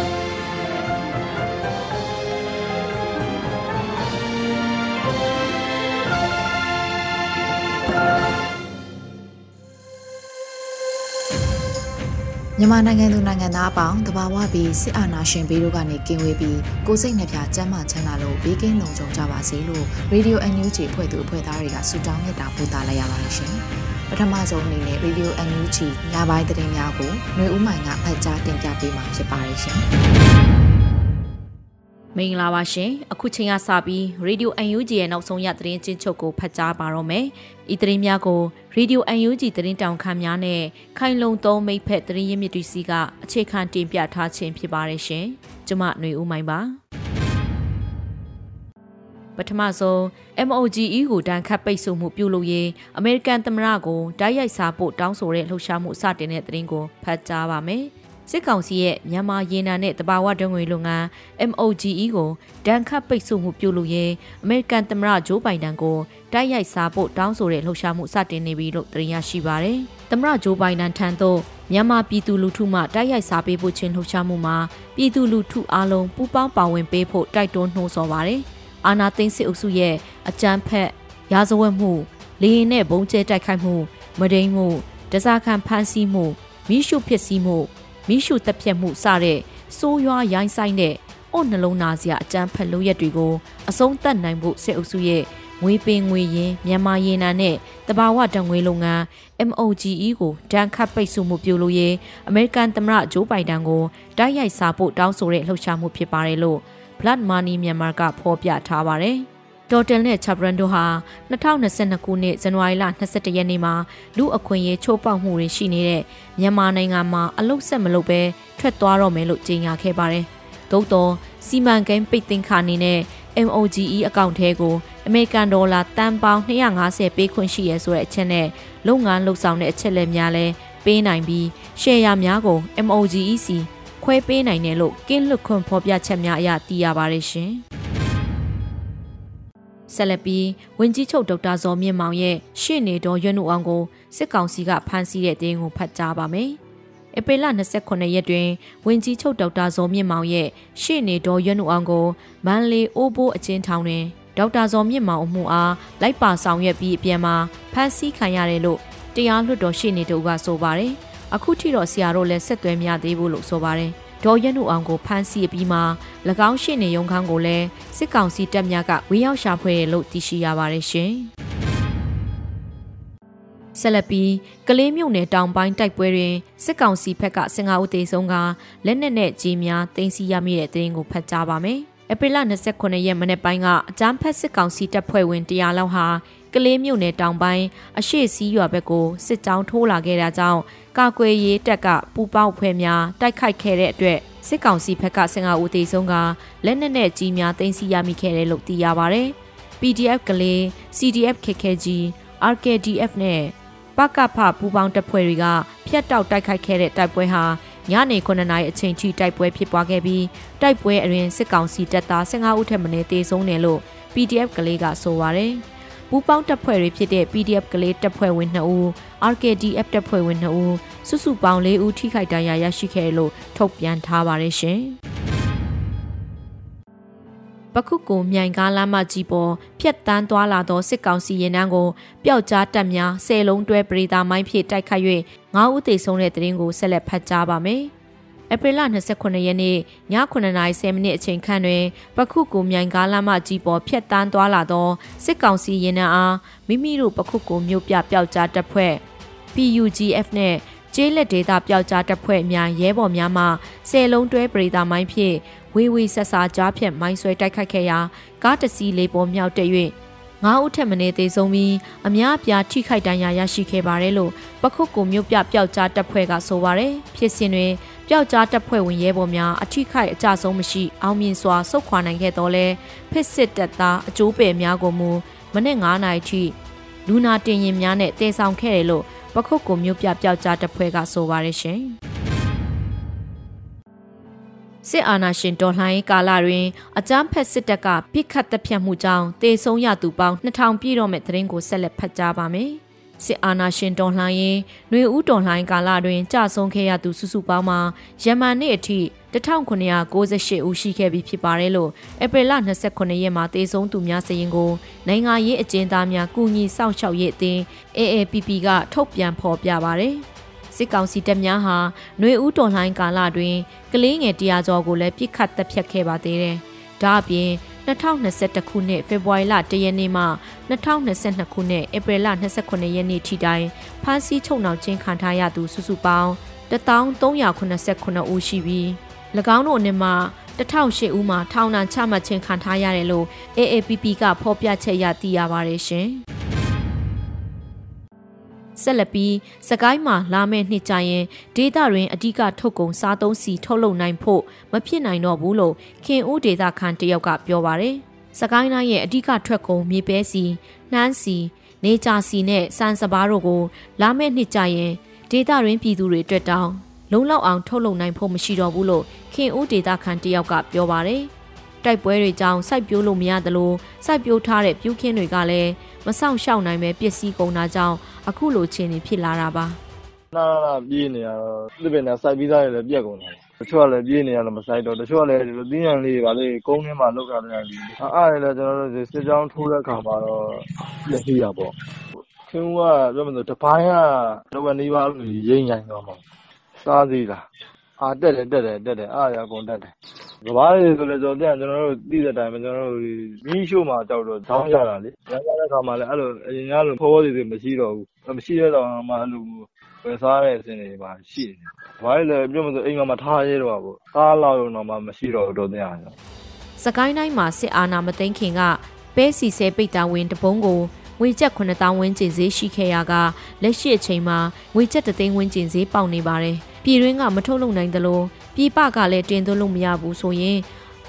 ။ မြန်မာနိုင်ငံသူနိုင်ငံသားအပေါင်းတဘာဝပြီးစစ်အာဏာရှင်ဘေးတို့ကနေကင်းဝေးပြီးကိုစိတ်နှပြကျန်းမာချမ်းသာလို့ဘေးကင်းလုံခြုံကြပါစေလို့ Radio NUG ဖွဲ့သူအဖွဲ့သားတွေကဆုတောင်းမေတ္တာပို့သလိုက်ရပါတယ်ရှင်။ပထမဆုံးအနေနဲ့ Radio NUG ညပိုင်းသတင်းများကိုຫນွေဦးမိုင်ကဖတ်ကြားတင်ပြပေးမှာဖြစ်ပါတယ်ရှင်။ မင်္ဂလာပါရှင်အခုချိန်ကစပြီး Radio UNG ရဲ့နောက်ဆုံးရသတင်းချင်းချုပ်ကိုဖတ်ကြားပါတော့မယ်ဤသတင်းများကို Radio UNG သတင်းတောင်ခမ်းများနဲ့ခိုင်လုံသုံးမိတ်ဖက်သတင်းရင်းမြစ်တွေစီကအခြေခံတင်ပြထားခြင်းဖြစ်ပါတယ်ရှင်ကျမຫນွေဦးမိုင်ပါပထမဆုံး MOGE ကိုတန်ခတ်ပိတ်ဆို့မှုပြုလုပ်ရေးအမေရိကန်သမ္မတကိုတိုက်ရိုက်စာပို့တောင်းဆိုတဲ့လှုပ်ရှားမှုစတင်တဲ့သတင်းကိုဖတ်ကြားပါမယ်။ စစ်ကောင်စီရဲ့မြန်မာရေနံနဲ့တဘာဝတံငွေလုပ်ငန်း MOGE ကိုဒဏ်ခတ်ပိတ်ဆို့မှုပြုလုပ်ရေးအမေရိကန်သမ္မတဂျိုးဘိုင်ဒန်ကိုတိုက်ရိုက်စာပို့တောင်းဆိုတဲ့လှုပ်ရှားမှုစတင်နေပြီလို့သတင်းရရှိပါရယ်။သမ္မတဂျိုးဘိုင်ဒန်ထံသို့မြန်မာပြည်သူလူထုမှတိုက်ရိုက်စာပေးဖို့ချင်းလှုပ်ရှားမှုမှာပြည်သူလူထုအားလုံးပူးပေါင်းပါဝင်ပေးဖို့တိုက်တွန်းနှိုးဆော်ပါရယ်။အာနာသိန်းစစ်အုပ်စုရဲ့အကြမ်းဖက်ရာဇဝတ်မှုလေရင်နဲ့ဘုံကျဲတိုက်ခိုက်မှုမဒိန်မှုတစားခံဖမ်းဆီးမှုမိရှုဖြစ်စည်းမှု မိရှုတက်ပြက်မှုစတဲ့စိုးရွားရိုင်းဆိုင်တဲ့အုတ်နှလုံးသားစရာအကြမ်းဖက်လုပ်ရက်တွေကိုအဆုံးသတ်နိုင်ဖို့စစ်အုပ်စုရဲ့ငွေပင်ငွေရင်းမြန်မာရေနံနဲ့တဘာဝတံငွေလုပ်ငန်း MOGE ကိုဒဏ်ခတ်ပိတ်ဆို့မှုပြုလို့ရေးအမေရိကန်သမ္မတဂျိုးဘိုင်ဒန်ကိုတိုက်ရိုက်စာပို့တောင်းဆိုတဲ့လှုပ်ရှားမှုဖြစ်ပါတယ်လို့ Blood Money မြန်မာကဖော်ပြထားပါတယ်။ တော်တယ်နဲ့ချာဘရန်တို့ဟာ2022ခုနှစ်ဇန်နဝါရီလ22ရက်နေ့မှာလူအခွင့်အရေးချိုးဖောက်မှုတွေရှိနေတဲ့မြန်မာနိုင်ငံမှာအလုတ်ဆက်မလုပ်ဘဲထွက်သွားတော့မယ်လို့ကြေညာခဲ့ပါတယ်။သို့တော့စီမံကိန်းပိတ်သိမ်းခါနေနဲ့ MOGE အကောင့်ထဲကိုအမေရိကန်ဒေါ်လာတန်ပေါင်း250ပေးခွင့်ရှိရဲဆိုတဲ့အချက်နဲ့လုပ်ငန်းလုပ်ဆောင်တဲ့အချက်လက်များလဲပေးနိုင်ပြီးရှယ်ယာများကို MOGE စီခွဲပေးနိုင်တယ်လို့ကင်းလွတ်ခွင့်ဖော်ပြချက်များအရသိရပါတယ်ရှင်။ ဆက်လက်ပြီးဝင်ကြီးချုပ်ဒေါက်တာဇော်မြင့်မောင်ရဲ့ရှေ့နေတော်ရွနုအောင်ကိုစစ်ကောင်စီကဖမ်းဆီးတဲ့တင်းကိုဖတ်ကြားပါမယ်။ဧပြီလ29ရက်တွင်ဝင်ကြီးချုပ်ဒေါက်တာဇော်မြင့်မောင်ရဲ့ရှေ့နေတော်ရွနုအောင်ကိုမန်လေးအိုးဘိုးအချင်းထောင်တွင်ဒေါက်တာဇော်မြင့်မောင်အမှုအားလိုက်ပါဆောင်ရွက်ပြီးအပြန်မှာဖမ်းဆီးခံရတယ်လို့တရားလွှတ်တော်ရှေ့နေတို့ကဆိုပါတယ်။အခုထိတော့ဆရာတို့လည်းဆက်သွဲမရသေးဘူးလို့ဆိုပါတယ်။ ဒေါ်ရနုအောင်ကိုဖမ်းဆီးပြီးမှ၎င်းရှိနေရုံခန်းကိုလည်းစစ်ကောင်စီတပ်များကဝေရောက်ရှာဖွေလို့သိရှိရပါတယ်ရှင်။ဆက်လက်ပြီးကလေးမြို့နယ်တောင်ပိုင်းတိုက်ပွဲတွင်စစ်ကောင်စီဘက်က15ဦးသေဆုံးကလက်နက်နဲ့ကြီးများတင်စီရမိတဲ့တဲ့ရင်ကိုဖတ်ကြားပါမယ်။ဧပြီလ29ရက်မနေ့ပိုင်းကအကြမ်းဖက်စစ်ကောင်စီတပ်ဖွဲ့ဝင်100လောက်ဟာကလေးမြို့နယ်တောင်ပိုင်းအရှိစည်းရွာဘက်ကိုစစ်ကြောင်းထိုးလာခဲ့တာကြောင့် ကာကွယ်ရေးတပ်ကပူပေါင်းဖွဲ့များတိုက်ခိုက်ခဲ့တဲ့အတွက်စစ်ကောင်စီဘက်က15ဦးသေဆုံးကလက်နက်နဲ့ကြီးများတင်စီရမိခဲ့တယ်လို့သိရပါဗျ။ PDF ကလေး CDF KKG RKDF နဲ့ပကဖပူပေါင်းတပ်ဖွဲ့တွေကဖျက်တောက်တိုက်ခိုက်ခဲ့တဲ့တိုက်ပွဲဟာညနေ9နာရီအချိန်ထိတိုက်ပွဲဖြစ်ပွားခဲ့ပြီးတိုက်ပွဲအရင်စစ်ကောင်စီတပ်သား15ဦးထက်မနည်းသေဆုံးတယ်လို့ PDF ကလေးကဆိုပါရယ်။ ပူးပေါင်းတပ်ဖွဲ့တွေဖြစ်တဲ့ PDF ကလေးတပ်ဖွဲ့ဝင်2ဦး RKDF တပ်ဖွဲ့ဝင်2ဦးစုစုပေါင်း4ဦးထိခိုက်ဒဏ်ရာရရှိခဲ့လို့ထုတ်ပြန်ထားပါတယ်ရှင်။ပခုကိုမြိုင်ကားလမ်းမကြီးပေါ်ဖြတ်တန်းသွားလာသောစစ်ကောင်စီရင်နှန်းကိုပျောက်ကြားတပ်များဆယ်လုံးတွဲပရိသာမိုင်းဖြင့်တိုက်ခိုက်၍ငါးဦးသေဆုံးတဲ့တဲ့ရင်ကိုဆက်လက်ဖတ်ကြားပါမယ်။ ဧပြီလ29ရက်နေ့ည9:30မိနစ်အချိန်ခန့်တွင်ပခုကူမြိုင်ကားလမ်းမကြီးပေါ်ဖြတ်တန်းသွားလာသောစစ်ကောင်စီရင်နှံအားမိမိတို့ပခုကူမြို့ပြပျောက်ကြားတပ်ဖွဲ့ PUGF နှင့်ကျေးလက်ဒေသပျောက်ကြားတပ်ဖွဲ့များရဲဘော်များမှဆယ်လုံးတွဲပရိသာမိုင်းဖြင့်ဝေဝေဆက်စာကြားဖြတ်မိုင်းဆွဲတိုက်ခိုက်ခဲ့ရာကားတစ်စီးလေးပေါ်မြောက်တက်၍ငါးဦးထက်မနည်းသေးဆုံးပြီးအများအပြားထိခိုက်ဒဏ်ရာရရှိခဲ့ပါတယ်လို့ပခုတ်ကူမြို့ပြပျောက်ကြားတပ်ဖွဲ့ကဆိုပါတယ်ဖြစ်စဉ်တွင် ပျောက်ကြားတပ်ဖွဲ့ဝင်ရဲဘော်များအထိခိုက်အကြဆုံးမရှိအောင်မြင်စွာဆုတ်ခွာနိုင်ခဲ့တော့လဲဖစ်စစ်တပ်သားအကျိုးပယ်များကိုမူမနေ့9နာရီထိလူနာတင်ရင်များနဲ့တည်ဆောင်ခဲ့တယ်လို့ပခုတ်ကူမြို့ပြပျောက်ကြားတပ်ဖွဲ့ကဆိုပါတယ်ရှင်စစ်အာဏာရှင်တော်လှန်ရေးကာလတွင်အကြမ်းဖက်စစ်တပ်ကပြစ်ခတ်တပ်ဖြတ်မှုကြောင့်တေဆုံးရသူပေါင်း2000ပြည့်တော့မဲ့သတင်းကိုဆက်လက်ဖတ်ကြားပါမယ်။ စစ်အာဏာရှင်တော်လှန်ရေးနှွေဦးတော်လှန်ကာလတွင်ကြဆုံးခဲ့ရသူစုစုပေါင်းမှာယမန်နေ့အထိ1998ဦးရှိခဲ့ပြီဖြစ်ပါတယ်လို့ဧပြီလ29ရက်မှာတေဆုံးသူများစရင်ကိုနိုင်ငံရေးအကျဉ်းသားများကုညီစောင့်ရှောက်ရေးအသင်း AAPP ကထုတ်ပြန်ဖော်ပြပါတယ်စစ်ကောင်စီတပ်များဟာနှွေဦးတော်လှန်ကာလတွင်ကလေးငယ်တရာကျော်ကိုလည်းပြစ်ခတ်တပ်ဖြတ်ခဲ့ပါသေးတယ်။ဒါအပြင် 2021ခုနှစ်ဖေဖော်ဝါရီလ1ရက်နေ့မှ2022ခုနှစ်ဧပြီလ29ရက်နေ့ထိတိုင်ဖမ်းဆီးချုပ်နှောင်ခြင်းခံထားရသူစုစုပေါင်း1389ဦးရှိပြီး၎င်းတို့အနက်မှ1008ဦးမှာထောင်ဒဏ်ချမှတ်ခြင်းခံထားရတယ်လို့ AAPP ကဖော်ပြချက်ရသိရပါတယ်ရှင်။ ဆက်လက်ပြီးစကိုင်းမှာလာမယ့်နှစ်ကြရင်ဒေသတွင်အ धिक ထုတ်ကုန်စားသုံးစီထုတ်လုပ်နိုင်ဖို့မဖြစ်နိုင်တော့ဘူးလို့ခင်ဦးဒေသခံတယောက်ကပြောပါတယ်။စကိုင်းတိုင်းရဲ့အ धिक ထွက်ကုန်မြေပဲစီနှမ်းစီနေကြစီနဲ့စံစပါးတို့ကိုလာမယ့်နှစ်ကြရင်ဒေသတွင်ပြည်သူတွေအတွက်တောင်းလုံလောက်အောင်ထုတ်လုပ်နိုင်ဖို့မရှိတော့ဘူးလို့ခင်ဦးဒေသခံတယောက်ကပြောပါတယ်။တိုက်ပွဲတွေကြောင့်စိုက်ပျိုးလို့မရသလိုစိုက်ပျိုးထားတဲ့ပြူးခင်းတွေကလည်းမဆောင်ရှောက်နိုင်ပဲပစ္စည်းကုန်တာကြောင့် အခုလိုခြေနေဖြစ်လာတာပါနာနာပြေးနေရတော့ဒီပင်နဲ့စိုက်ပြီးသားတွေလည်းပြက်ကုန်တယ်တချို့ကလည်းပြေးနေရတော့မဆိုင်တော့တချို့ကလည်းဒီလိုသီးနှံလေးပါလေကုန်းထဲမှာလောက်ထားတဲ့လူအားရလည်းကျွန်တော်တို့စစ်ကြောင်းထိုးတဲ့ခါမှာတော့လက်ရှိရပေါ့ခင်ဗျားကပြောမှဆိုတပိုင်းကတော့ကနေပါလို့ရိမ့်ရိုင်းတော့မှာစားသေးလား အာတက်တယ်တက်တယ်တက်တယ်အားရအကုန်တက်တယ်ကဘာတွေဆိုလဲဆိုတော့ကျွန်တော်တို့သိတဲ့အတိုင်းပဲကျွန်တော်တို့မီးရှို့မှာတောက်တော့တောင်းရတာလေရရတဲ့ခါမှာလည်းအဲ့လိုအရင်ကလိုဖောဖောသေးသေးမရှိတော့ဘူးမရှိတဲ့တော့မှအဲ့လိုဝယ်စားတဲ့အစဉ်တွေပါရှိတယ်။ဘာလဲပြောမလို့အိမ်မှာထားရဲတော့ဘူး။ကားလောက်တော့မှမရှိတော့တော့တဲ့အားကြောင့်စကိုင်းတိုင်းမှာစစ်အာဏာမသိမ်းခင်ကပဲစီဆဲပိတ်တာဝင်တပုံးကိုငွေကျပ်9000ဝန်းကျင်ဈေးရှိခဲ့ရကလက်ရှိအချိန်မှာငွေကျပ်3သိန်းဝန်းကျင်ဈေးပေါက်နေပါတယ်။ ပြည်တွင်းကမထုတ်လုပ်နိုင်သလိုပြည်ပကလည်းတင်သွင်းလို့မရဘူးဆိုရင်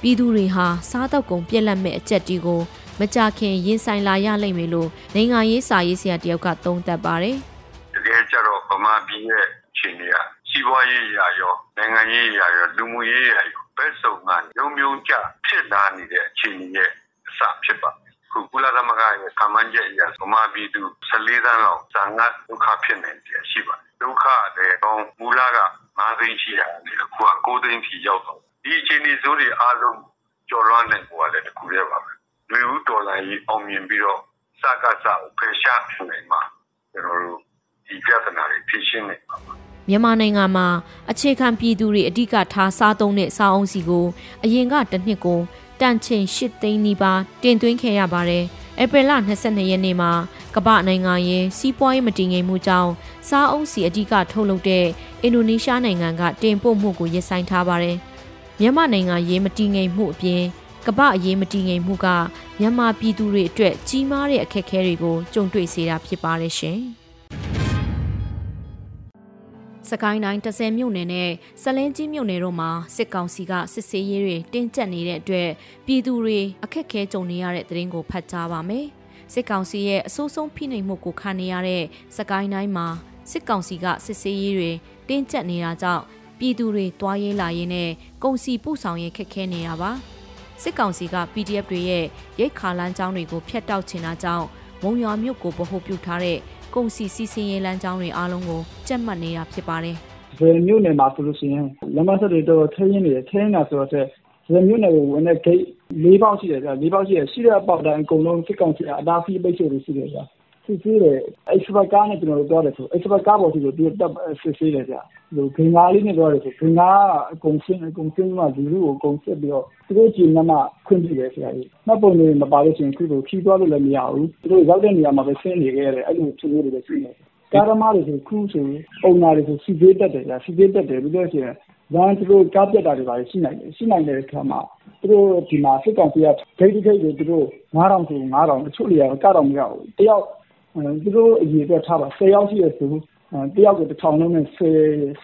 ပြည်သူတွေဟာစားတောက်ကုန်ပြက်လက်မဲ့အကြက်တီကိုမကြခင်ရင်ဆိုင်လာရလိမ့်မယ်လို့နိုင်ငံရေးစာရေးဆရာတယောက်ကသုံးသပ်ပါတယ်။တကယ်ကြတော့ဗမာပြည်ရဲ့အခြေအနေကစီးပွားရေးရာရောနိုင်ငံရေးရာရောလူမှုရေးရာရောဘက်စုံကရုံမြုံကြဖြစ်လာနေတဲ့အခြေအနေရဲ့အစဖြစ်ပါခုကုလသမဂ္ဂရဲ့ကမ္ဘာ့ရဲ့အရာဗမာပြည်သူ14သန်းလောက်ဇာငတ်ဒုက္ခဖြစ်နေတယ်ရှိပါတယ် ဒုက္ခတဲ့တော့မူလက5သိန်းရှိတာလေအခုက9သိန်းထိရောက်တော့ဒီအခြေအနေစိုးတွေအားလုံးကျော်လွှမ်းနိုင်ပေါ်လည်းတခုတည်းပါပဲလူဦးဒေါ်လာကြီးအောင်မြင်ပြီးတော့စကားစကိုဖယ်ရှားနိုင်မှာကျွန်တော်တို့ဒီပြဿနာတွေဖြေရှင်းနိုင်ပါမြန်မာနိုင်ငံမှာအခြေခံပြည်သူတွေအ धिक ထားစားသုံးတဲ့စားအုံးစီကိုအရင်ကတစ်နှစ်ကိုတန်ချိန်၈သိန်းနီးပါးတင်သွင်းခဲ့ရပါတယ်။ ဧပြီလ22ရက်နေ့မှာကမ္ဘာနိုင်ငံရဲ့စီးပွားရေးမတည်ငြိမ်မှုကြောင့်စားအုံးစီအ धिक ထုတ်လုပ်တဲ့အင်ဒိုနီးရှားနိုင်ငံကတင်ပို့မှုကိုရပ်ဆိုင်းထားပါတယ်။မြန်မာနိုင်ငံရေးမတည်ငြိမ်မှုအပြင်ကမ္ဘာအရေးမတည်ငြိမ်မှုကမြန်မာပြည်သူတွေအတွက်ကြီးမားတဲ့အခက်အခဲတွေကိုကြုံတွေ့စေတာဖြစ်ပါတယ်ရှင်။ စကိုင်းတိုင်းတဆယ်မြို့နယ်နဲ့စလင်းကြီးမြို့နယ်တို့မှာစစ်ကောင်စီကစစ်ဆေးရေးတွေတင်းကျပ်နေတဲ့အတွက်ပြည်သူတွေအခက်အခဲကြုံနေရတဲ့သတင်းကိုဖတ်ကြားပါမယ်။စစ်ကောင်စီရဲ့အဆိုးဆုံးဖိနှိပ်မှုကိုခံနေရတဲ့စကိုင်းတိုင်းမှာစစ်ကောင်စီကစစ်ဆေးရေးတွေတင်းကျပ်နေတာကြောင့်ပြည်သူတွေတွားရေးလာရေးနဲ့ကုန်စည်ပို့ဆောင်ရေးခက်ခဲနေတာပါ။စစ်ကောင်စီက PDF တွေရဲ့ရိတ်ခါလန်းကျောင်းတွေကိုဖျက်တောက်ချင်တာကြောင့်မုံရွာမြို့ကိုဗဟိုပြုထားတဲ့ ကုန်စည်စီးဆင်းရေးလမ်းကြောင်းတွေအားလုံးကိုကြက်မှတ်နေတာဖြစ်ပါတယ်။ဘယ်မြို့နယ်မှာဆိုလို့ရှိရင်လမ်းမဆက်တွေတော့ထင်းရင်းနေထင်းနေတာဆိုတော့ဒီမြို့နယ်ကိုဝင်တဲ့ gate ၄ပေါက်ရှိတယ်ဗျာ၄ပေါက်ရှိတယ်ရှိတဲ့ပေါက်တိုင်းအကုန်လုံးစစ်ကောင်စီကအတားဖီးပိတ်ဆို့လို့ရှိတယ်ဗျာ စစ်ဆေးတယ်။ Express ကားနဲ့ ကျနော်တို့သွားတယ်ဆို Express ကားပေါ်ထိကို သူတို့တက်စစ်ဆေးတယ်ဗျ။ဗင်ကားလေးနဲ့ သွားတယ်ဆိုဗင်ကားကအကုန်ဆင်းပြီးမှ လူထုကို အကုန်စစ်ပြီးတော့ သူတို့ကျေနပ်မှ ခွင့်ပြုတယ်။မှတ်ပုံတင်မပါလို့ရှိရင် အခုလို ခရီးသွားလို့လည်း မရဘူး။သူတို့ရောက်တဲ့နေရာမှာပဲ ဆင်းနေခဲ့ရတယ်။အဲလိုအခြေအနေတွေလည်း ရှိတယ်။ကားသမားတွေဆို အခုဆိုအုံနာတွေဆို ဆီဈေးတက်တယ်ဗျ။ဆီဈေးတက်တယ် ပြီးလို့ရှိရင် လမ်းသူတို့ကားပျက်တာတွေ ဘာတွေ ရှိနိုင်တယ်။ရှိနိုင်တဲ့အခါမှာ သူတို့ဒီမှာ စစ်ကောင်စီက ဂိတ်တဂိတ်ကို သူတို့ ၅၀၀၀ ဆို ၅၀၀၀ တချို့နေရာကတောင်မရဘူး။တယောက် သူတို့အရေအတွက်ထားပါ၁၀ယောက်ရှိတယ်ဆိုတယောက်ကို၁၀၀၀နှုန်းနဲ့၁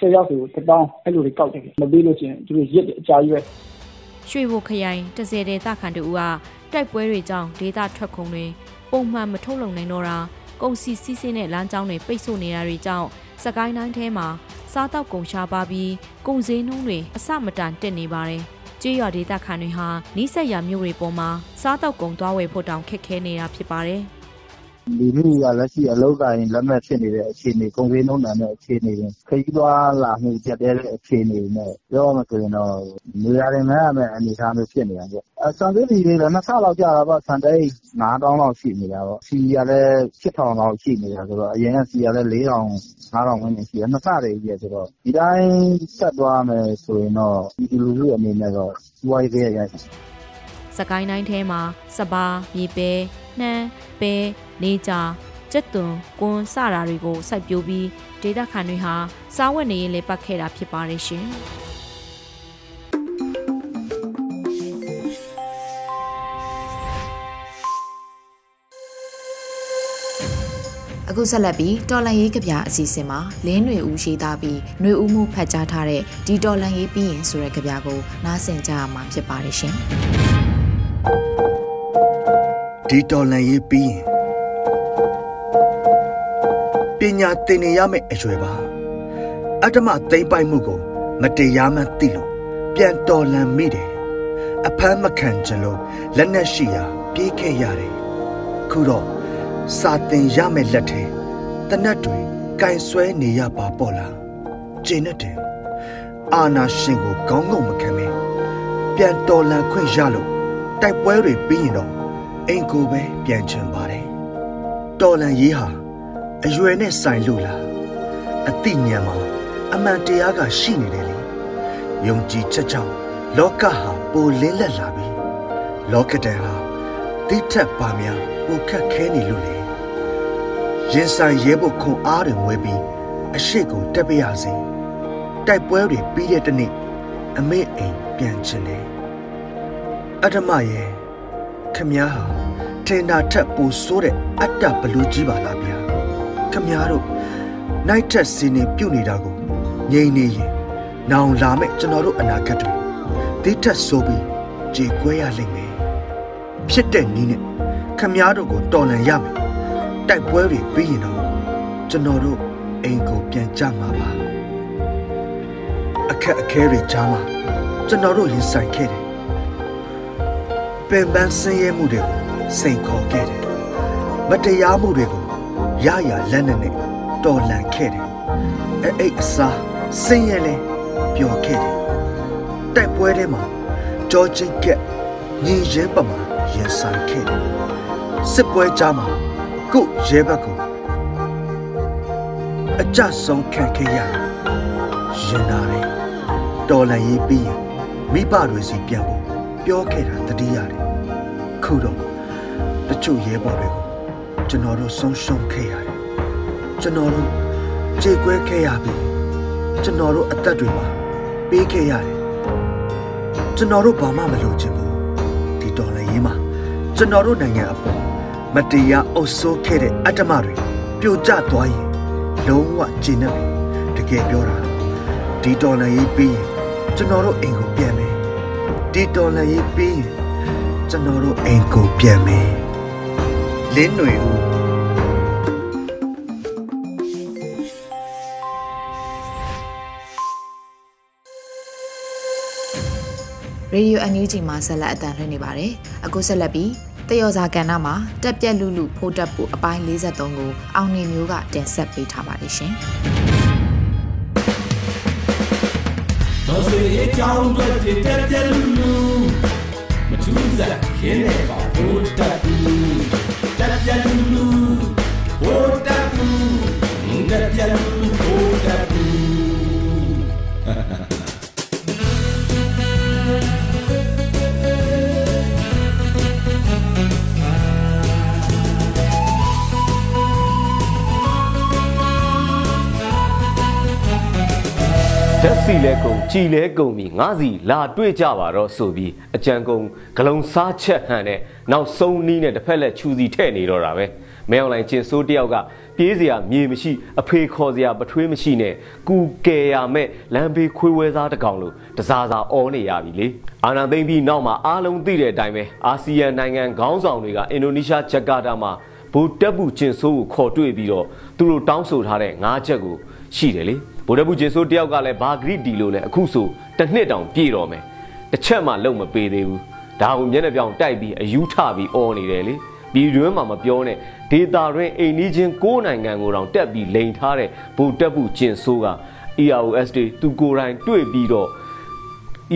၀ယောက်ဆို၁သောင်းအဲလိုတွေကောက်တယ်။မပေးလို့ရှိရင်သူတို့ရက်တယ်အကြာကြီးပဲ။ရွှေဘိုခရိုင်တဆယ်တဲ့သခန်တူကတိုက်ပွဲတွေကြောင့်ဒေသထွက်ကုန်တွေပုံမှန်မထုတ်လုပ်နိုင်တော့တာကုန်စည်စီးဆင်းတဲ့လမ်းကြောင်းတွေပိတ်ဆို့နေတာတွေကြောင့်စကိုင်းတိုင်းထဲမှာစားတောက်ကုန်ရှားပါပြီးကုန်စည်နှုန်းတွေအဆမတန်တက်နေပါတယ်။ကြေးရွာဒေသခံတွေဟာနီးစက်ရမြို့တွေပေါ်မှာစားတောက်ကုန်သွားဝယ်ဖို့တောင်ခက်ခဲနေတာဖြစ်ပါတယ်။ လူထုက လက်ရှိ အလုပ်အကိုင်လက်မဲ့ဖြစ်နေတဲ့ အခြေအနေ၊ကုန်ဈေးနှုန်းတန်တဲ့ အခြေအနေ၊ခရီးသွားလာမှု ကျပ်တည်းတဲ့ အခြေအနေနဲ့ ပြောရမယ်ဆိုရင်တော့နေရာထိုင်ခင်းရမယ့် အနေအထားမျိုး ဖြစ်နေတာပေါ့။ဆန်ဈေးတွေလည်း နှစ်ဆလောက် ကျတာပေါ့။ဆန်တအိတ်၅သောင်းလောက် ရှိနေတာပေါ့။ဆီကလည်း၈ထောင်လောက် ရှိနေတာဆိုတော့ အရင်က ဆီကလည်း၄ထောင်၅ထောင်ဝန်းကျင်ရှိတယ်။နှစ်ဆတွေချည်းပဲဆိုတော့ ဒီအတိုင်း ဆက်သွားမယ်ဆိုရင်တော့ ပြည်သူလူထုအနေနဲ့တော့ စီးပွားရေးစရိတ်ကစကိုင်းတိုင်းထဲမှာ စပါး၊မြေပဲ၊ နှမ်း၊ပဲ၊နေကြာကျက်သွန်ကွန်စတာတွေကိုစိုက်ပျိုးပြီးဒေသခံတွေဟာစားဝတ်နေရေးလေပတ်ခဲ့တာဖြစ်ပါတယ်ရှင်။အခုဆက်လက်ပြီးတော်လန်ရေးကြပြအစီအစဉ်မှာလင်းຫນွေဦးရှိသားပြီးຫນွေဦးမှုဖတ်ကြားထားတဲ့ဒီတော်လန်ရေးပြီးရင်ဆိုတဲ့ကြပြကိုနားဆင်ကြရမှာဖြစ်ပါတယ်ရှင်။ ဒီတော်လန်ရေးပြီးရင်ပညာသင်နေရမယ့်အရွယ်ပါအတ္တမသိမ့်ပိုက်မှုကို မတရားမှန်းသိလို့ပြန်တော်လန်မိတယ်အဖမ်းမခံကြလို့လက်နဲ့ရှိရာပြေးခဲ့ရတယ်ခုတော့စာသင်ရမယ့်လက်ထဲတနတ်တွေကင်ဆွဲနေရပါပေါ့လားကျင်းတဲ့အာနာရှင်ကိုခေါင်းငုံမခံမင်းပြန်တော်လန်ခွင့်ရလို့တိုက်ပွဲတွေပြီးရင်တော့ အိမ်ကိုပဲပြန်ချင်ပါတယ်တော်လန်ရေးဟာအရွယ်နဲ့ဆိုင်လို့လားအတိညာမှာအမှန်တရားကရှိနေတယ်လေယုံကြည်ချက်ကြောင့်လောကဟာပိုလင်းလက်လာပြီလောကတန်ဟာတိထက်ပါများပိုခက်ခဲနေလို့လေရင်ဆိုင်ရဲဖို့ခွန်အားတွေငွေပြီးအရှိကိုတက်ပြရစီတိုက်ပွဲတွေပြီးတဲ့တနေ့အမေအိမ်ပြန်ချင်တယ်အထမရဲ့ ခမည်းဟာထင်တာထက်ပိုဆိုးတဲ့အတ္တဘလူးကြီးပါလားဗျာခမည်းတော်နိုင်ထက်စီနေပြုတ်နေတာကိုငြိမ်နေရင်နောင်လာမဲ့ကျွန်တော်တို့အနာဂတ်တွေတိထက်ဆိုးပြီးကြေကွဲရလိမ့်မယ်ဖြစ်တဲ့နည်းနဲ့ခမည်းတော်ကိုတော်လန်ရမယ်တိုက်ပွဲတွေပြီးရင်တော့ကျွန်တော်တို့အိမ်ကိုပြန်ကြမှာပါအခက်အခဲတွေကြားမှာကျွန်တော်တို့ရင်ဆိုင်ခဲ့တယ် ပင်ပန်းဆင်းရဲမှုတွေကိုစိန်ခေါ်ခဲ့တယ်မတရားမှုတွေကိုရရလက်နဲ့နဲ့တော်လန်ခဲ့တယ်အဲ့အိတ်အစားဆင်းရဲလဲပျော်ခဲ့တယ်တိုက်ပွဲထဲမှာကြောချင်းကက်ညီရဲပမာရင်ဆိုင်ခဲ့တယ်စစ်ပွဲကြားမှာကုရဲဘက်ကိုအကြဆုံးခံခဲ့ရတယ်ရင်နာတယ်တော်လန်ရေးပြီးရင်မိဘတွေစီပြန်ဖို့ပြောခဲ့တာတတိရတယ် ခုတော့တချို့ရဲဘော်တွေကိုကျွန်တော်တို့ဆုံးရှုံးခဲ့ရတယ်ကျွန်တော်တို့ကြေကွဲခဲ့ရပြီကျွန်တော်တို့အသက်တွေမှာပေးခဲ့ရတယ်ကျွန်တော်တို့ဘာမှမလုပ်ချင်ဘူးဒီတော်လည်းရေးမှာကျွန်တော်တို့နိုင်ငံအပေါ်မတရားအုပ်ဆိုးခဲ့တဲ့အတ္တမတွေပြိုကျသွားရင်လုံးဝကျဉ်းနေပြီတကယ်ပြောတာဒီတော်လည်းရေးပြီးရင်ကျွန်တော်တို့အိမ်ကိုပြန်မယ်ဒီတော်လည်းရေးပြီးရင် ကျွန်တော်တို့အိမ်ကိုပြန်မယ်လင်းຫນွေဦးရေဒီယိုအန်ယူဂျီမှာဆက်လက်အတန်လှည့်နေပါတယ်။အခုဆက်လက်ပြီးတယောစာကဏ္ဍမှာတက်ပြက်လူလူဖိုးတက်ဖို့အပိုင်း53ကိုအောင်နေမျိုးကတင်ဆက်ပေးထားပါတယ်ရှင်။တော်စေအကြောင်းတွေတက်ပြက်လူလူ မထူးစားခင်းနေပါဘိုးတက် ဓာတ်စီလဲကုန်ကြည်လဲကုန်ပြီငါစီလာတွေ့ကြပါတော့ဆိုပြီးအကြံကုန်ဂလုံစားချက်ဟန်နဲ့နောက်ဆုံးနီးနဲ့တစ်ဖက်လက်ချူစီထဲ့နေတော့တာပဲမဲအွန်လိုင်းကျင်ဆိုးတယောက်ကပြေးစရာမြေမရှိအဖေခေါ်စရာပထွေးမရှိနဲ့ကူကယ်ရမဲ့လမ်းဘေးခွေးဝဲသားတကောင်လို့တစားစားအော်နေရပြီလေအာနာသိမ့်ပြီးနောက်မှာအားလုံးသိတဲ့အတိုင်းပဲအာဆီယံနိုင်ငံခေါင်းဆောင်တွေကအင်ဒိုနီးရှားဂျကာတာမှာဘူတက်ဘူးကျင်ဆိုးကိုခေါ်တွေ့ပြီးတော့သူတို့တောင်းဆိုထားတဲ့၅ချက်ကိုရှိတယ်လေ ဗိုလ်တပ်ဘူးကျင်ဆိုးတယောက်ကလည်းဘာဂရိတီလို့လဲအခုဆိုတစ်နှစ်တောင်ပြည့်တော့မယ်တစ်ချက်မှလုံမပေးသေးဘူးဒါကိုမျက်နှာပြောင်တိုက်ပြီးအယူထပြီးអော်နေတယ်လေပြည်တွင်းမှာမပြောနဲ့ဒေတာတွင်အိမ်နီးချင်းကိုးနိုင်ငံကိုတောင်တက်ပြီးလိန်ထားတဲ့ဗိုလ်တပ်ဘူးကျင်ဆိုးက EROS တွေသူကိုယ်တိုင်တွေ့ပြီးတော့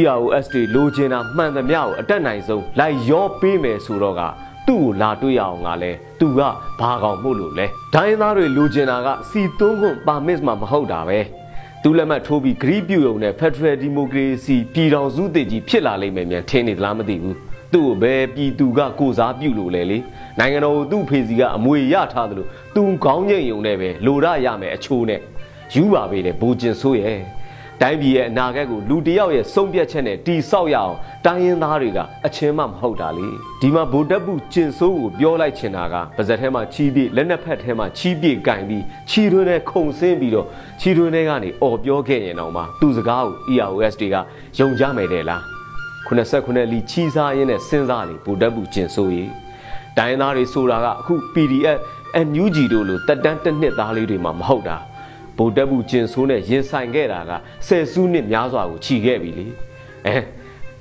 EROS တွေလိုချင်တာမှန်သမျှကိုအတက်နိုင်ဆုံးလိုက်ရောပေးမယ်ဆိုတော့ကသူ့ကိုလာတွေ့ရအောင်ကလည်းသူကဘာကောင်မို့လို့လဲဒိုင်းသားတွေလိုချင်တာကစီသွန်းခွန်ပါမစ်မှမဟုတ်တာပဲ သူလက်မှတ်ထိုးပြီးဂရိပြုံုံနဲ့ Federal Democracy ပြည်တော်စုတည်ကြီးဖြစ်လာလိမ့်မယ်မြန်ထင်နေသလားမသိဘူးသူ့ကိုပဲပြည်သူကကိုစားပြုလို့လေလေနိုင်ငံတော်ကိုသူ့ဖေစီကအမွေရထားတယ်လို့သူခေါင်းငိတ်ယုံနဲ့ပဲလိုရရမယ်အချိုးနဲ့ယူပါပေတယ်ဘူကျင်ဆိုးရဲ့ တိုင်းပြည်ရဲ့အနာဂတ်ကိုလူတယောက်ရဲ့ဆုံးဖြတ်ချက်နဲ့တီဆောက်ရအောင်တိုင်းရင်းသားတွေကအချင်းမှမဟုတ်တာလေဒီမှာဗိုလ်တပ်ဘူးကျင်ဆိုးကိုပြောလိုက်ချင်တာကပါဇက်ထဲမှာချီးပြလက်နှစ်ဖက်ထဲမှာချီးပြကင်ပြီးချီတွင်းနဲ့ခုံဆင်းပြီးတော့ချီတွင်းထဲကနေអော်ပြောခဲ့ရင်တော့မှသူစကားကို EROS တွေကယုံကြမယ်တဲ့လား89လီချီစားရင်းနဲ့စဉ်းစားလေဗိုလ်တပ်ဘူးကျင်ဆိုးရေးတိုင်းသားတွေဆိုတာကအခု PDF NUG တို့လိုတက်တန်းတစ်နှစ်သားလေးတွေမှမဟုတ်တာ ဗိုလ်တပ်ဘူးကျင်ဆိုးနဲ့ရင်ဆိုင်ခဲ့တာကဆယ်စုနှစ်များစွာကိုခြီခဲ့ပြီလေအဲ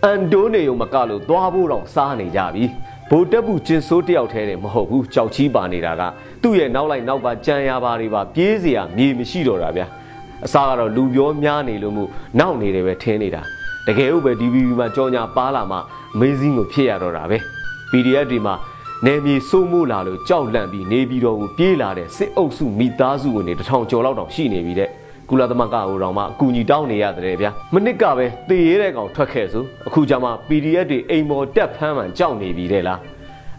အန်တိုနေုံမကလို့သွားဖို့တော့စားနေကြပြီဗိုလ်တပ်ဘူးကျင်ဆိုးတယောက်ထဲတယ်မဟုတ်ဘူးကြောက်ချီးပါနေတာကသူ့ရဲ့နောက်လိုက်နောက်ပါကြံရပါတွေပါပြေးเสียမြေမရှိတော့တာဗျာအစားကတော့လူပြောများနေလို့မို့နောက်နေတယ်ပဲထင်းနေတာတကယ်လို့ပဲ DVB မှာကြောညာပါလာမှ amazing ကိုဖြစ်ရတော့တာပဲ PDF တွေမှာ နယ်မြေစိုးမိုးလာလို့ကြောက်လန့်ပြီးနေပြီးတော့ကိုပြေးလာတဲ့စစ်အုပ်စုမိသားစုဝင်တွေတထောင်ကျော်လောက်တောင်ရှိနေပြီတဲ့ကုလသမဂ္ဂကိုတော့မှအကူအညီတောင်းနေရတယ်ဗျာမနစ်ကပဲတေရဲတဲ့ကောင်ထွက်ခဲ့ဆိုအခုကျမှ PDF တွေအိမ်မော်တက်ဖမ်းမှန်ကြောက်နေပြီတဲ့လား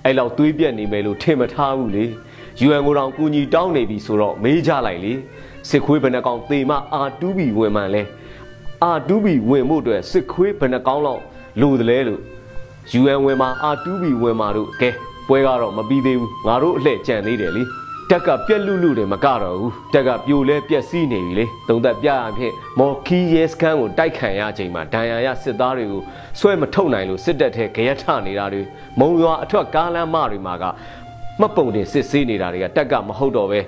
အဲ့လောက်သွေးပြက်နေမယ်လို့ထင်မထားဘူးလေ UN ကိုတော့ကူညီတောင်းနေပြီဆိုတော့မေးကြလိုက်လေစစ်ခွေးဘယ်နှကောင်သေမ R2B ဝင်မှန်လဲ R2B ဝင်မှုအတွက်စစ်ခွေးဘယ်နှကောင်လောက်လိုတယ်လဲလို့ UN ဝင်မှာ R2B ဝင်မှာတို့ကဲ ပွဲကတော့မပြီးသေးဘူးငါတို့အလှည့်ကြံသေးတယ်လေတက်ကပြက်လူလူတွေမကတော့ဘူးတက်ကပြိုလဲပြက်စီးနေပြီလေသုံးသက်ပြရဖြစ်မော်ခီရဲစခန်းကိုတိုက်ခံရချိန်မှာဒဏ်ရာရစစ်သားတွေကိုဆွဲမထုတ်နိုင်လို့စစ်တပ်ထဲကြရက်ထနေတာတွေမုံရွာအထွတ်ကားလမ်းမတွေမှာကမှတ်ပုံတင်စစ်ဆေးနေတာတွေကတက်ကမဟုတ်တော့ပဲ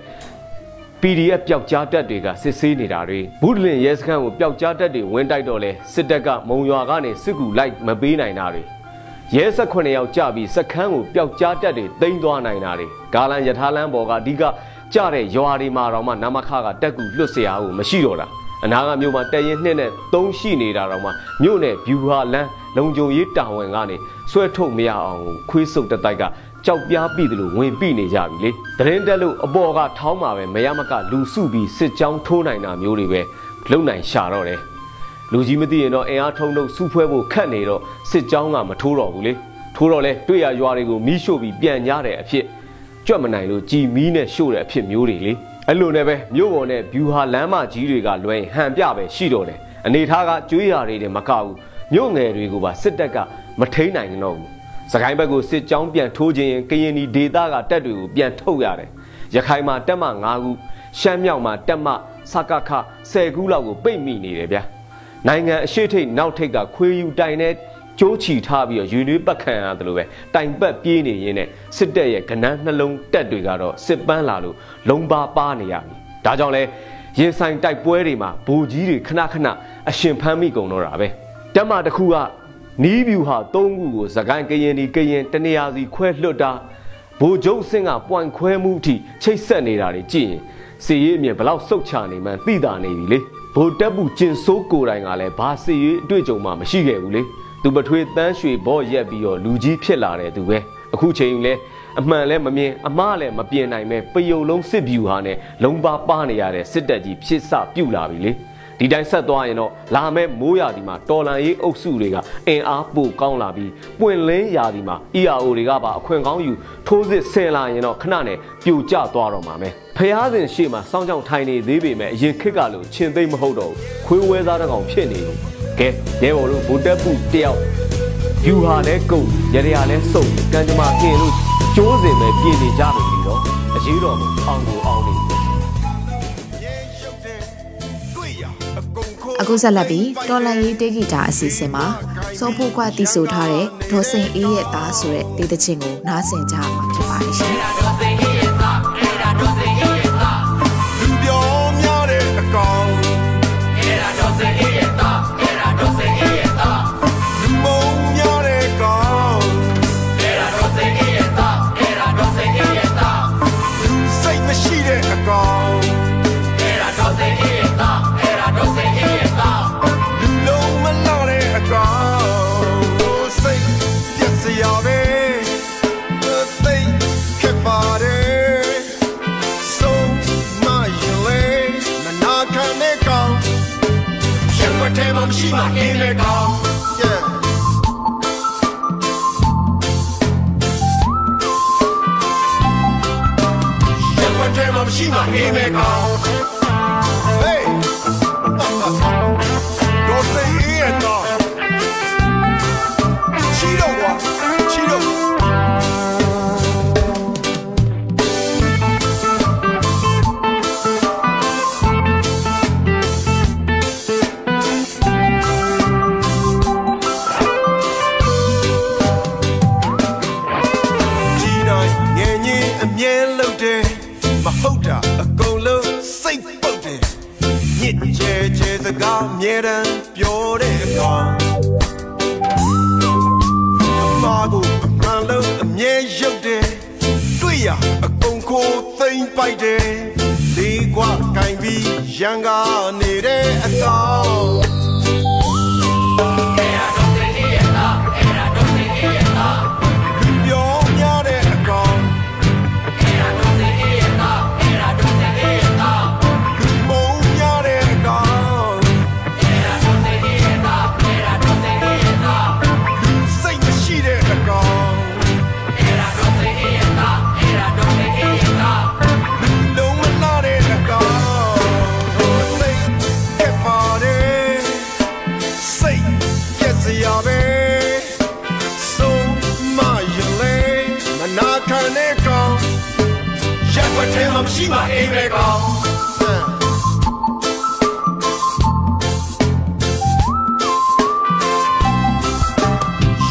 PDF ပျောက်ကြားတက်တွေကစစ်ဆေးနေတာတွေဘူးဒလင်ရဲစခန်းကိုပျောက်ကြားတက်တွေဝင်တိုက်တော့လဲစစ်တပ်ကမုံရွာကနေစစ်ကူလိုက်မပေးနိုင်တာတွေ ရဲဆက်ခွယောက်ကြပြီးစခန်းကိုပျောက်ကြားတက်တွေတိမ့်သွားနိုင်တာတွေဂါလန်ယထာလန်းပေါ်ကအဓိကကြတဲ့ရွာတွေမှာတော့မှနမခကတက်ကူလွတ်เสียအောင်မရှိတော့တာအနာကမြို့မှာတရင်နှစ်နဲ့သုံးရှိနေတာတော့မှမြို့နယ်ဗျူဟာလန်းလုံခြုံရေးတာဝန်ကနေဆွဲထုတ်မရအောင်ခွေးစုပ်တတိုက်ကကြောက်ပြားပြီတယ်လို့ဝင်ပြီနေကြပြီလေတရင်တက်လို့အပေါ်ကထောင်းမှာပဲမရမကလူစုပြီးစစ်ကြောင်းထိုးနိုင်တာမျိုးတွေပဲလုံနိုင်ရှာတော့တယ် လူကြီးမသိရင်တော့အင်အားထုံလို့စုဖွဲ့ဖို့ခက်နေတော့စစ်ကြောင်းကမထိုးတော့ဘူးလေထိုးတော့လဲတွေ့ရရွာတွေကိုမီးရှို့ပြီးပြန်ကြတဲ့အဖြစ်ကြွက်မနိုင်လို့ကြည်မီးနဲ့ရှို့တဲ့အဖြစ်မျိုးတွေလေအဲ့လိုနဲ့ပဲမြို့ပေါ်နဲ့ဗျူဟာလမ်းမကြီးတွေကလွဲရင်ဟန်ပြပဲရှိတော့တယ်အနေထားကကျွေးရာတွေနဲ့မကဘူးမြို့ငယ်တွေကိုပါစစ်တပ်ကမထိန်နိုင်တော့ဘူးစကိုင်းဘက်ကိုစစ်ကြောင်းပြန်ထိုးခြင်းကရင်ဒီဒေသကတပ်တွေကိုပြန်ထုတ်ရတယ်ရခိုင်မှာတက်မ9ခုရှမ်းမြောက်မှာတက်မစကခ10ခုလောက်ကိုပိတ်မိနေတယ်ဗျာ နိုင်ငံအရှိထိတ်နောက်ထိတ်ကခွေးယူတိုင်နဲ့ကျိုးချီထားပြီးတော့ယူနွေးပတ်ခံရတယ်လို့ပဲတိုင်ပတ်ပြေးနေရင်းနဲ့စစ်တပ်ရဲ့ကနန်းနှလုံးတက်တွေကတော့စစ်ပန်းလာလို့လုံပါပါနေရပြီဒါကြောင့်လဲရင်ဆိုင်တိုက်ပွဲတွေမှာဘူကြီးတွေခဏခဏအရှင်ဖမ်းမိကုန်တော့တာပဲတက်မတစ်ခုကနီးဗျူဟာ၃ခုကိုသခိုင်းကရင်ဒီကရင်တနေရာစီခွဲလွတ်တာဘိုလ်ချုပ်စင်ကပွိုင်ခွဲမှုအထိချိတ်ဆက်နေတာတွေကြည့်ရင်စီရေးအမြင်ဘလောက်စုတ်ချနေမှန်းသိတာနေပြီလေ ဘိုလ်တက်ဘူးကျင်ဆိုးကိုယ်တိုင်ကလည်းဘာစီရေးအတွေ့အကြုံမှမရှိခဲ့ဘူးလေသူပထွေးတန်းရွှေဘော့ရက်ပြီးတော့လူကြီးဖြစ်လာတဲ့သူပဲအခုချိန်လဲအမှန်လဲမမြင်အမှားလဲမပြင်နိုင်ပဲပယုံလုံးစစ်ဗျူဟာနဲ့လုံပါပါနေရတဲ့စစ်တပ်ကြီးဖြစ်စပြုတ်လာပြီလေ ဒီတိုင်းဆက်သွားရင်တော့လာမဲ့မိုးရာသီမှာတော်လန်ရေးအုပ်စုတွေကအင်အားပိုကောင်းလာပြီးပွင့်လင်းရာသီမှာ ERO တွေကပါအခွင့်ကောင်းယူထိုးစစ်ဆင်လာရင်တော့ခဏနဲ့ပြိုကျသွားတော့မှာပဲဖျားစဉ်ရှေ့မှာစောင်းကြောင်ထိုင်နေသေးပေမဲ့အရင်ခစ်ကလို့ချင်းသိမ့်မဟုတ်တော့ခွေးဝဲသားတစ်ကောင်ဖြစ်နေလို့ကဲရဲဘော်တို့ဗိုလ်တပ်ဘူးတယောက်ယူဟာလဲကုန်ရရလဲစုံကံကြမ္မာခင်လို့ကျိုးစင်ပဲပြင်နေကြပြီတော့အရေးတော်ကိုအောင်ကိုအောင်နေ အခုဆက်လက်ပြီးတော်လန်ရေးတေဂီတာအစီအစဉ်မှာစောဖို့ခွတီးဆိုထားတဲ့ဒေါ်စင်အေးရဲ့သားဆိုတဲ့ဒေသချင်းကိုနားဆင်ကြမှာဖြစ်ပါတယ်ရှင် ရှိမှအိမ်ပဲကောင်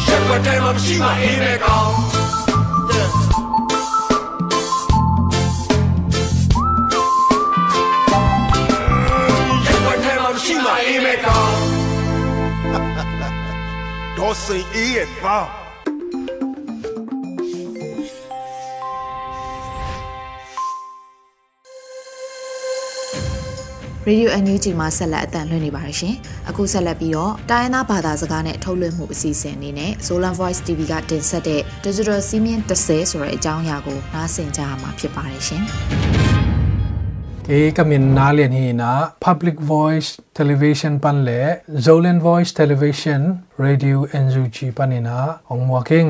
ရက်ွက်ထဲမှာမရှိမှအိမ်ပဲကောင်ရက်ွက်ထဲမှာမရှိမှအိမ်ပဲကောင်တော့စိတ်အေးရဲ့သား ရေဒီယို NUG မှာဆက်လက်အသံလွှင့်နေပါတယ်ရှင်။အခုဆက်လက်ပြီးတော့တိုင်းရင်းသားဘာသာစကားနဲ့ထုတ်လွှင့်မှုအစီအစဉ်အနေနဲ့ Zolan Voice TV ကတင်ဆက်တဲ့ Digital စီးမြင့်30ဆိုတဲ့အကြောင်းအရာကိုနားဆင်ကြရမှာဖြစ်ပါတယ်ရှင်။ ke kamin na lian hi na public voice television pan le zolen voice television radio nug panina ong walking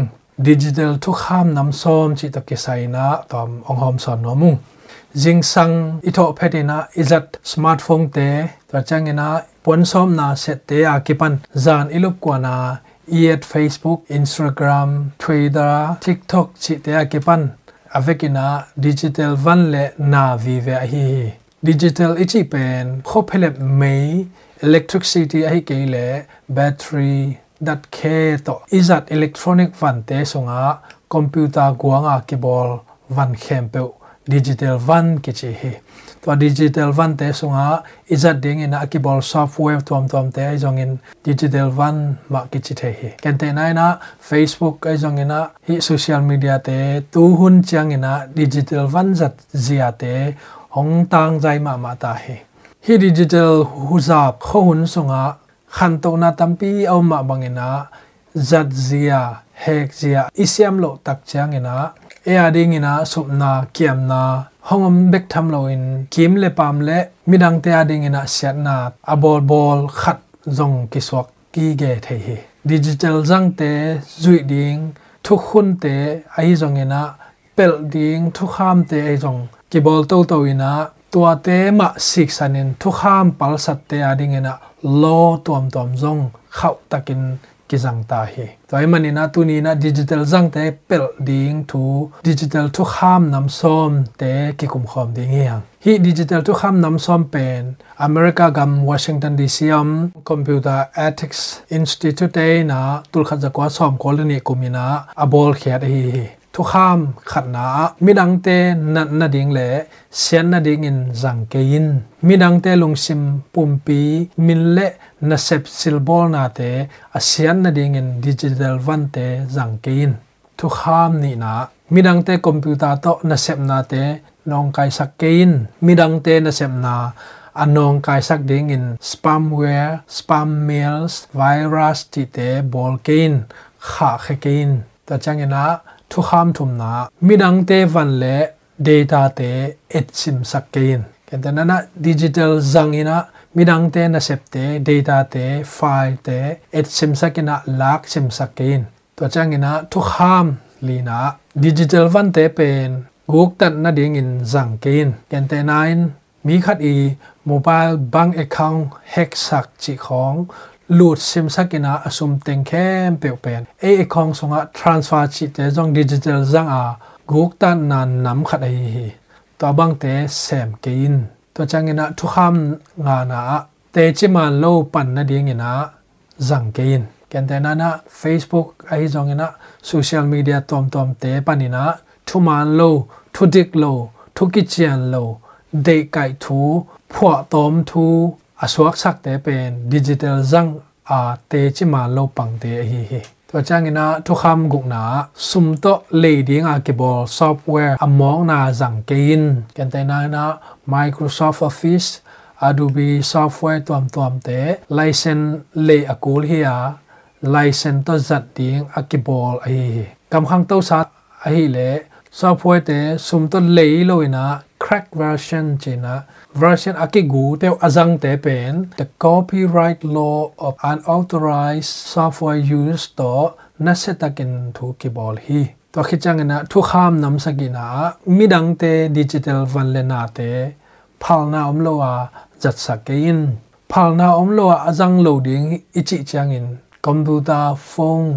digital thu kham nam som chi to ke sai na tom ong hom son no mu jing sang itho phedina izat smartphone te to changena pon som na set te a kipan zan ilup kwa na iet facebook instagram twitter tiktok chi te a kipan avekina digital van le na vive hi digital ichi pen kho phele mei electricity ahi ke le battery that ke to izat electronic van te songa computer guanga keyboard van khem pe digital van ke che hi to digital van te songa izat ding in akibol software tom tom te jong in digital van ma ke chi the hi ken te nai na, facebook ai jong ina, hi social media te, tu hun chang ina digital van zat zia te, hong tang jai ma ma ta hi hi digital huzap kho hun songa khan to na tampi au ma bangina zat zia hek zia, isiam lo tak chang ina e ading ina supna kiam na, hongom bek tham lo in, kim le pam le, midang te ading ina, siat na, abol bol, khat zong kiswak, ki ge thei hi. Digital zang te, zui ding thu khun te, ai zong ina, pel ding thu kham te, ai zong. Ki bol to to ina, tua te, ma sik sanin thu kham pal sat te ading ina, lo tuam tuam zong khau takin ki zang ta hi to ai mani na tu ni na digital zang te pel ding thu digital thu kham nam som te ki kum khom ding yang hi digital thu kham nam som pen america gam washington dc am computer ethics institute na tul kha ja kwa som ko kumina abol khya hi ทุกข้ามขัดนามีดังเตนัดนาดิงเละเสียนนาดิงอินจังเกยินมีดังเตลงซิมปุ่มปีมินเละนาเซปซิลบอลนาเตอาเสียนนาดิงอินดิจิทัลวันเตจังเกยินทุกข้ามนี่นะมีดังเตคอมพิวเตอร์โตนาเซปนาเตนองไกสักเกยินมีดังเตนาเซปนาอันนองกายสักดิ่งอินสปามแวร์สปามเมลส์ไวรัสที่เตบอลเกนขาเขเกนแต่จังเงินะ ทุกคำทุมนามีดังเตวันเละ data เตเอ็ดซิมสักเกนกันแต่นั้นนะดิจิทัลจังอินะมีดังเตนะเสพเต data เตไฟล์เตเอ็ดซิมสักกินะลักซิมสักเกนตัวจังอินะทุกคำลีนะดิจิทัลวันเตเป็นกูกตัดนาดิ่งอินจังเกนกันแต่นั้นมีขัดอีโมบายบังเอคเคาท์แฮกสักจีของ ลูดซิมสักินาอสุมเต็งแคมเปียวเป็นเอไอคองสงะ transfer ชิเตจงดิจิทัลจังอากุกตันนันนำขัดไอฮีตัวบังเตแซมกินตัวจังเงินะทุกคำงานะเตจิมาโลปันนาดีเงินะจังกินกันแต่นั้นนะ Facebook ไอจงเงินะโซเชียลมีเดียตอมตอม aswak sak te pen digital zang a te chi ma lo pang te hi hi. To chang ina thu kham guk na sum to le ding a ke bol software among na zang ke in. Ken te na na microsoft office, adobe software tuam tuam te license le akul hi a license to zat ding a ke bol a hi kam khang to sa a hi le software te sum to le lo ina crack version china version aki gu te azang te pen the copyright law of unauthorized software use to nasetakin thu kibol hi to khichangena thu kham nam Mi dang te digital van lena te phalna omloa jat sakein phalna omloa azang loading ichi changin computer phone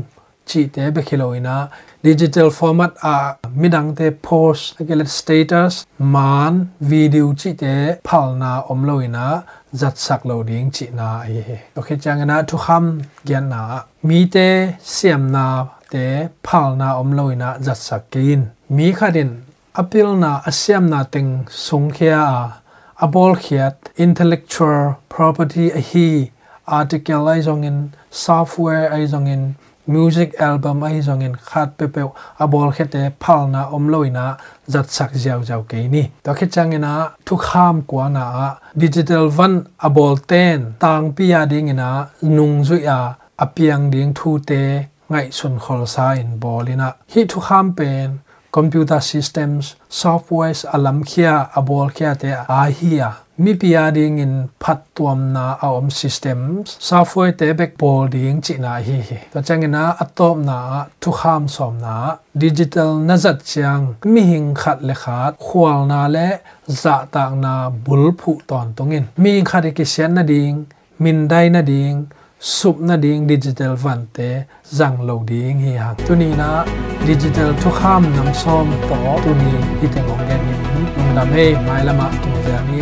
chi te bekhiloina digital format à, a midang te post agel status man video chi te phalna omloina zat sak loading chi na ai he okay changana thu kham gyan na. Mi te, siam na, te phalna omloina zat sak kin mi khadin apil na asyam na teng sung khia a abol khiat, intellectual property a hi, article ai zong in, software ai zong in music album ai zong in khat pe pe abol khete phalna omloina zat sak jaw jaw ke ni to khe changena thu kham kwa na digital van abol ten tang pia ding ina nung zu ya apiang ding thu te ngai sun khol sa in bolina hi thu kham pen computer systems softwares alam khia abol khia te a hi a mi pia ding in phat tuam na aom systems software te bek bol ding chi na hi hi to changena atop na thu kham som na digital nazat chang mi hing khat le khat khwal na le za ta na bul phu ton tongin mi khat ki sian na ding min dai na ding sup na ding digital van te zang lo ding hi hang tu ni na digital thu kham nam som to tu ni hi te ngong gen ni nong da me mai lama tu ja ni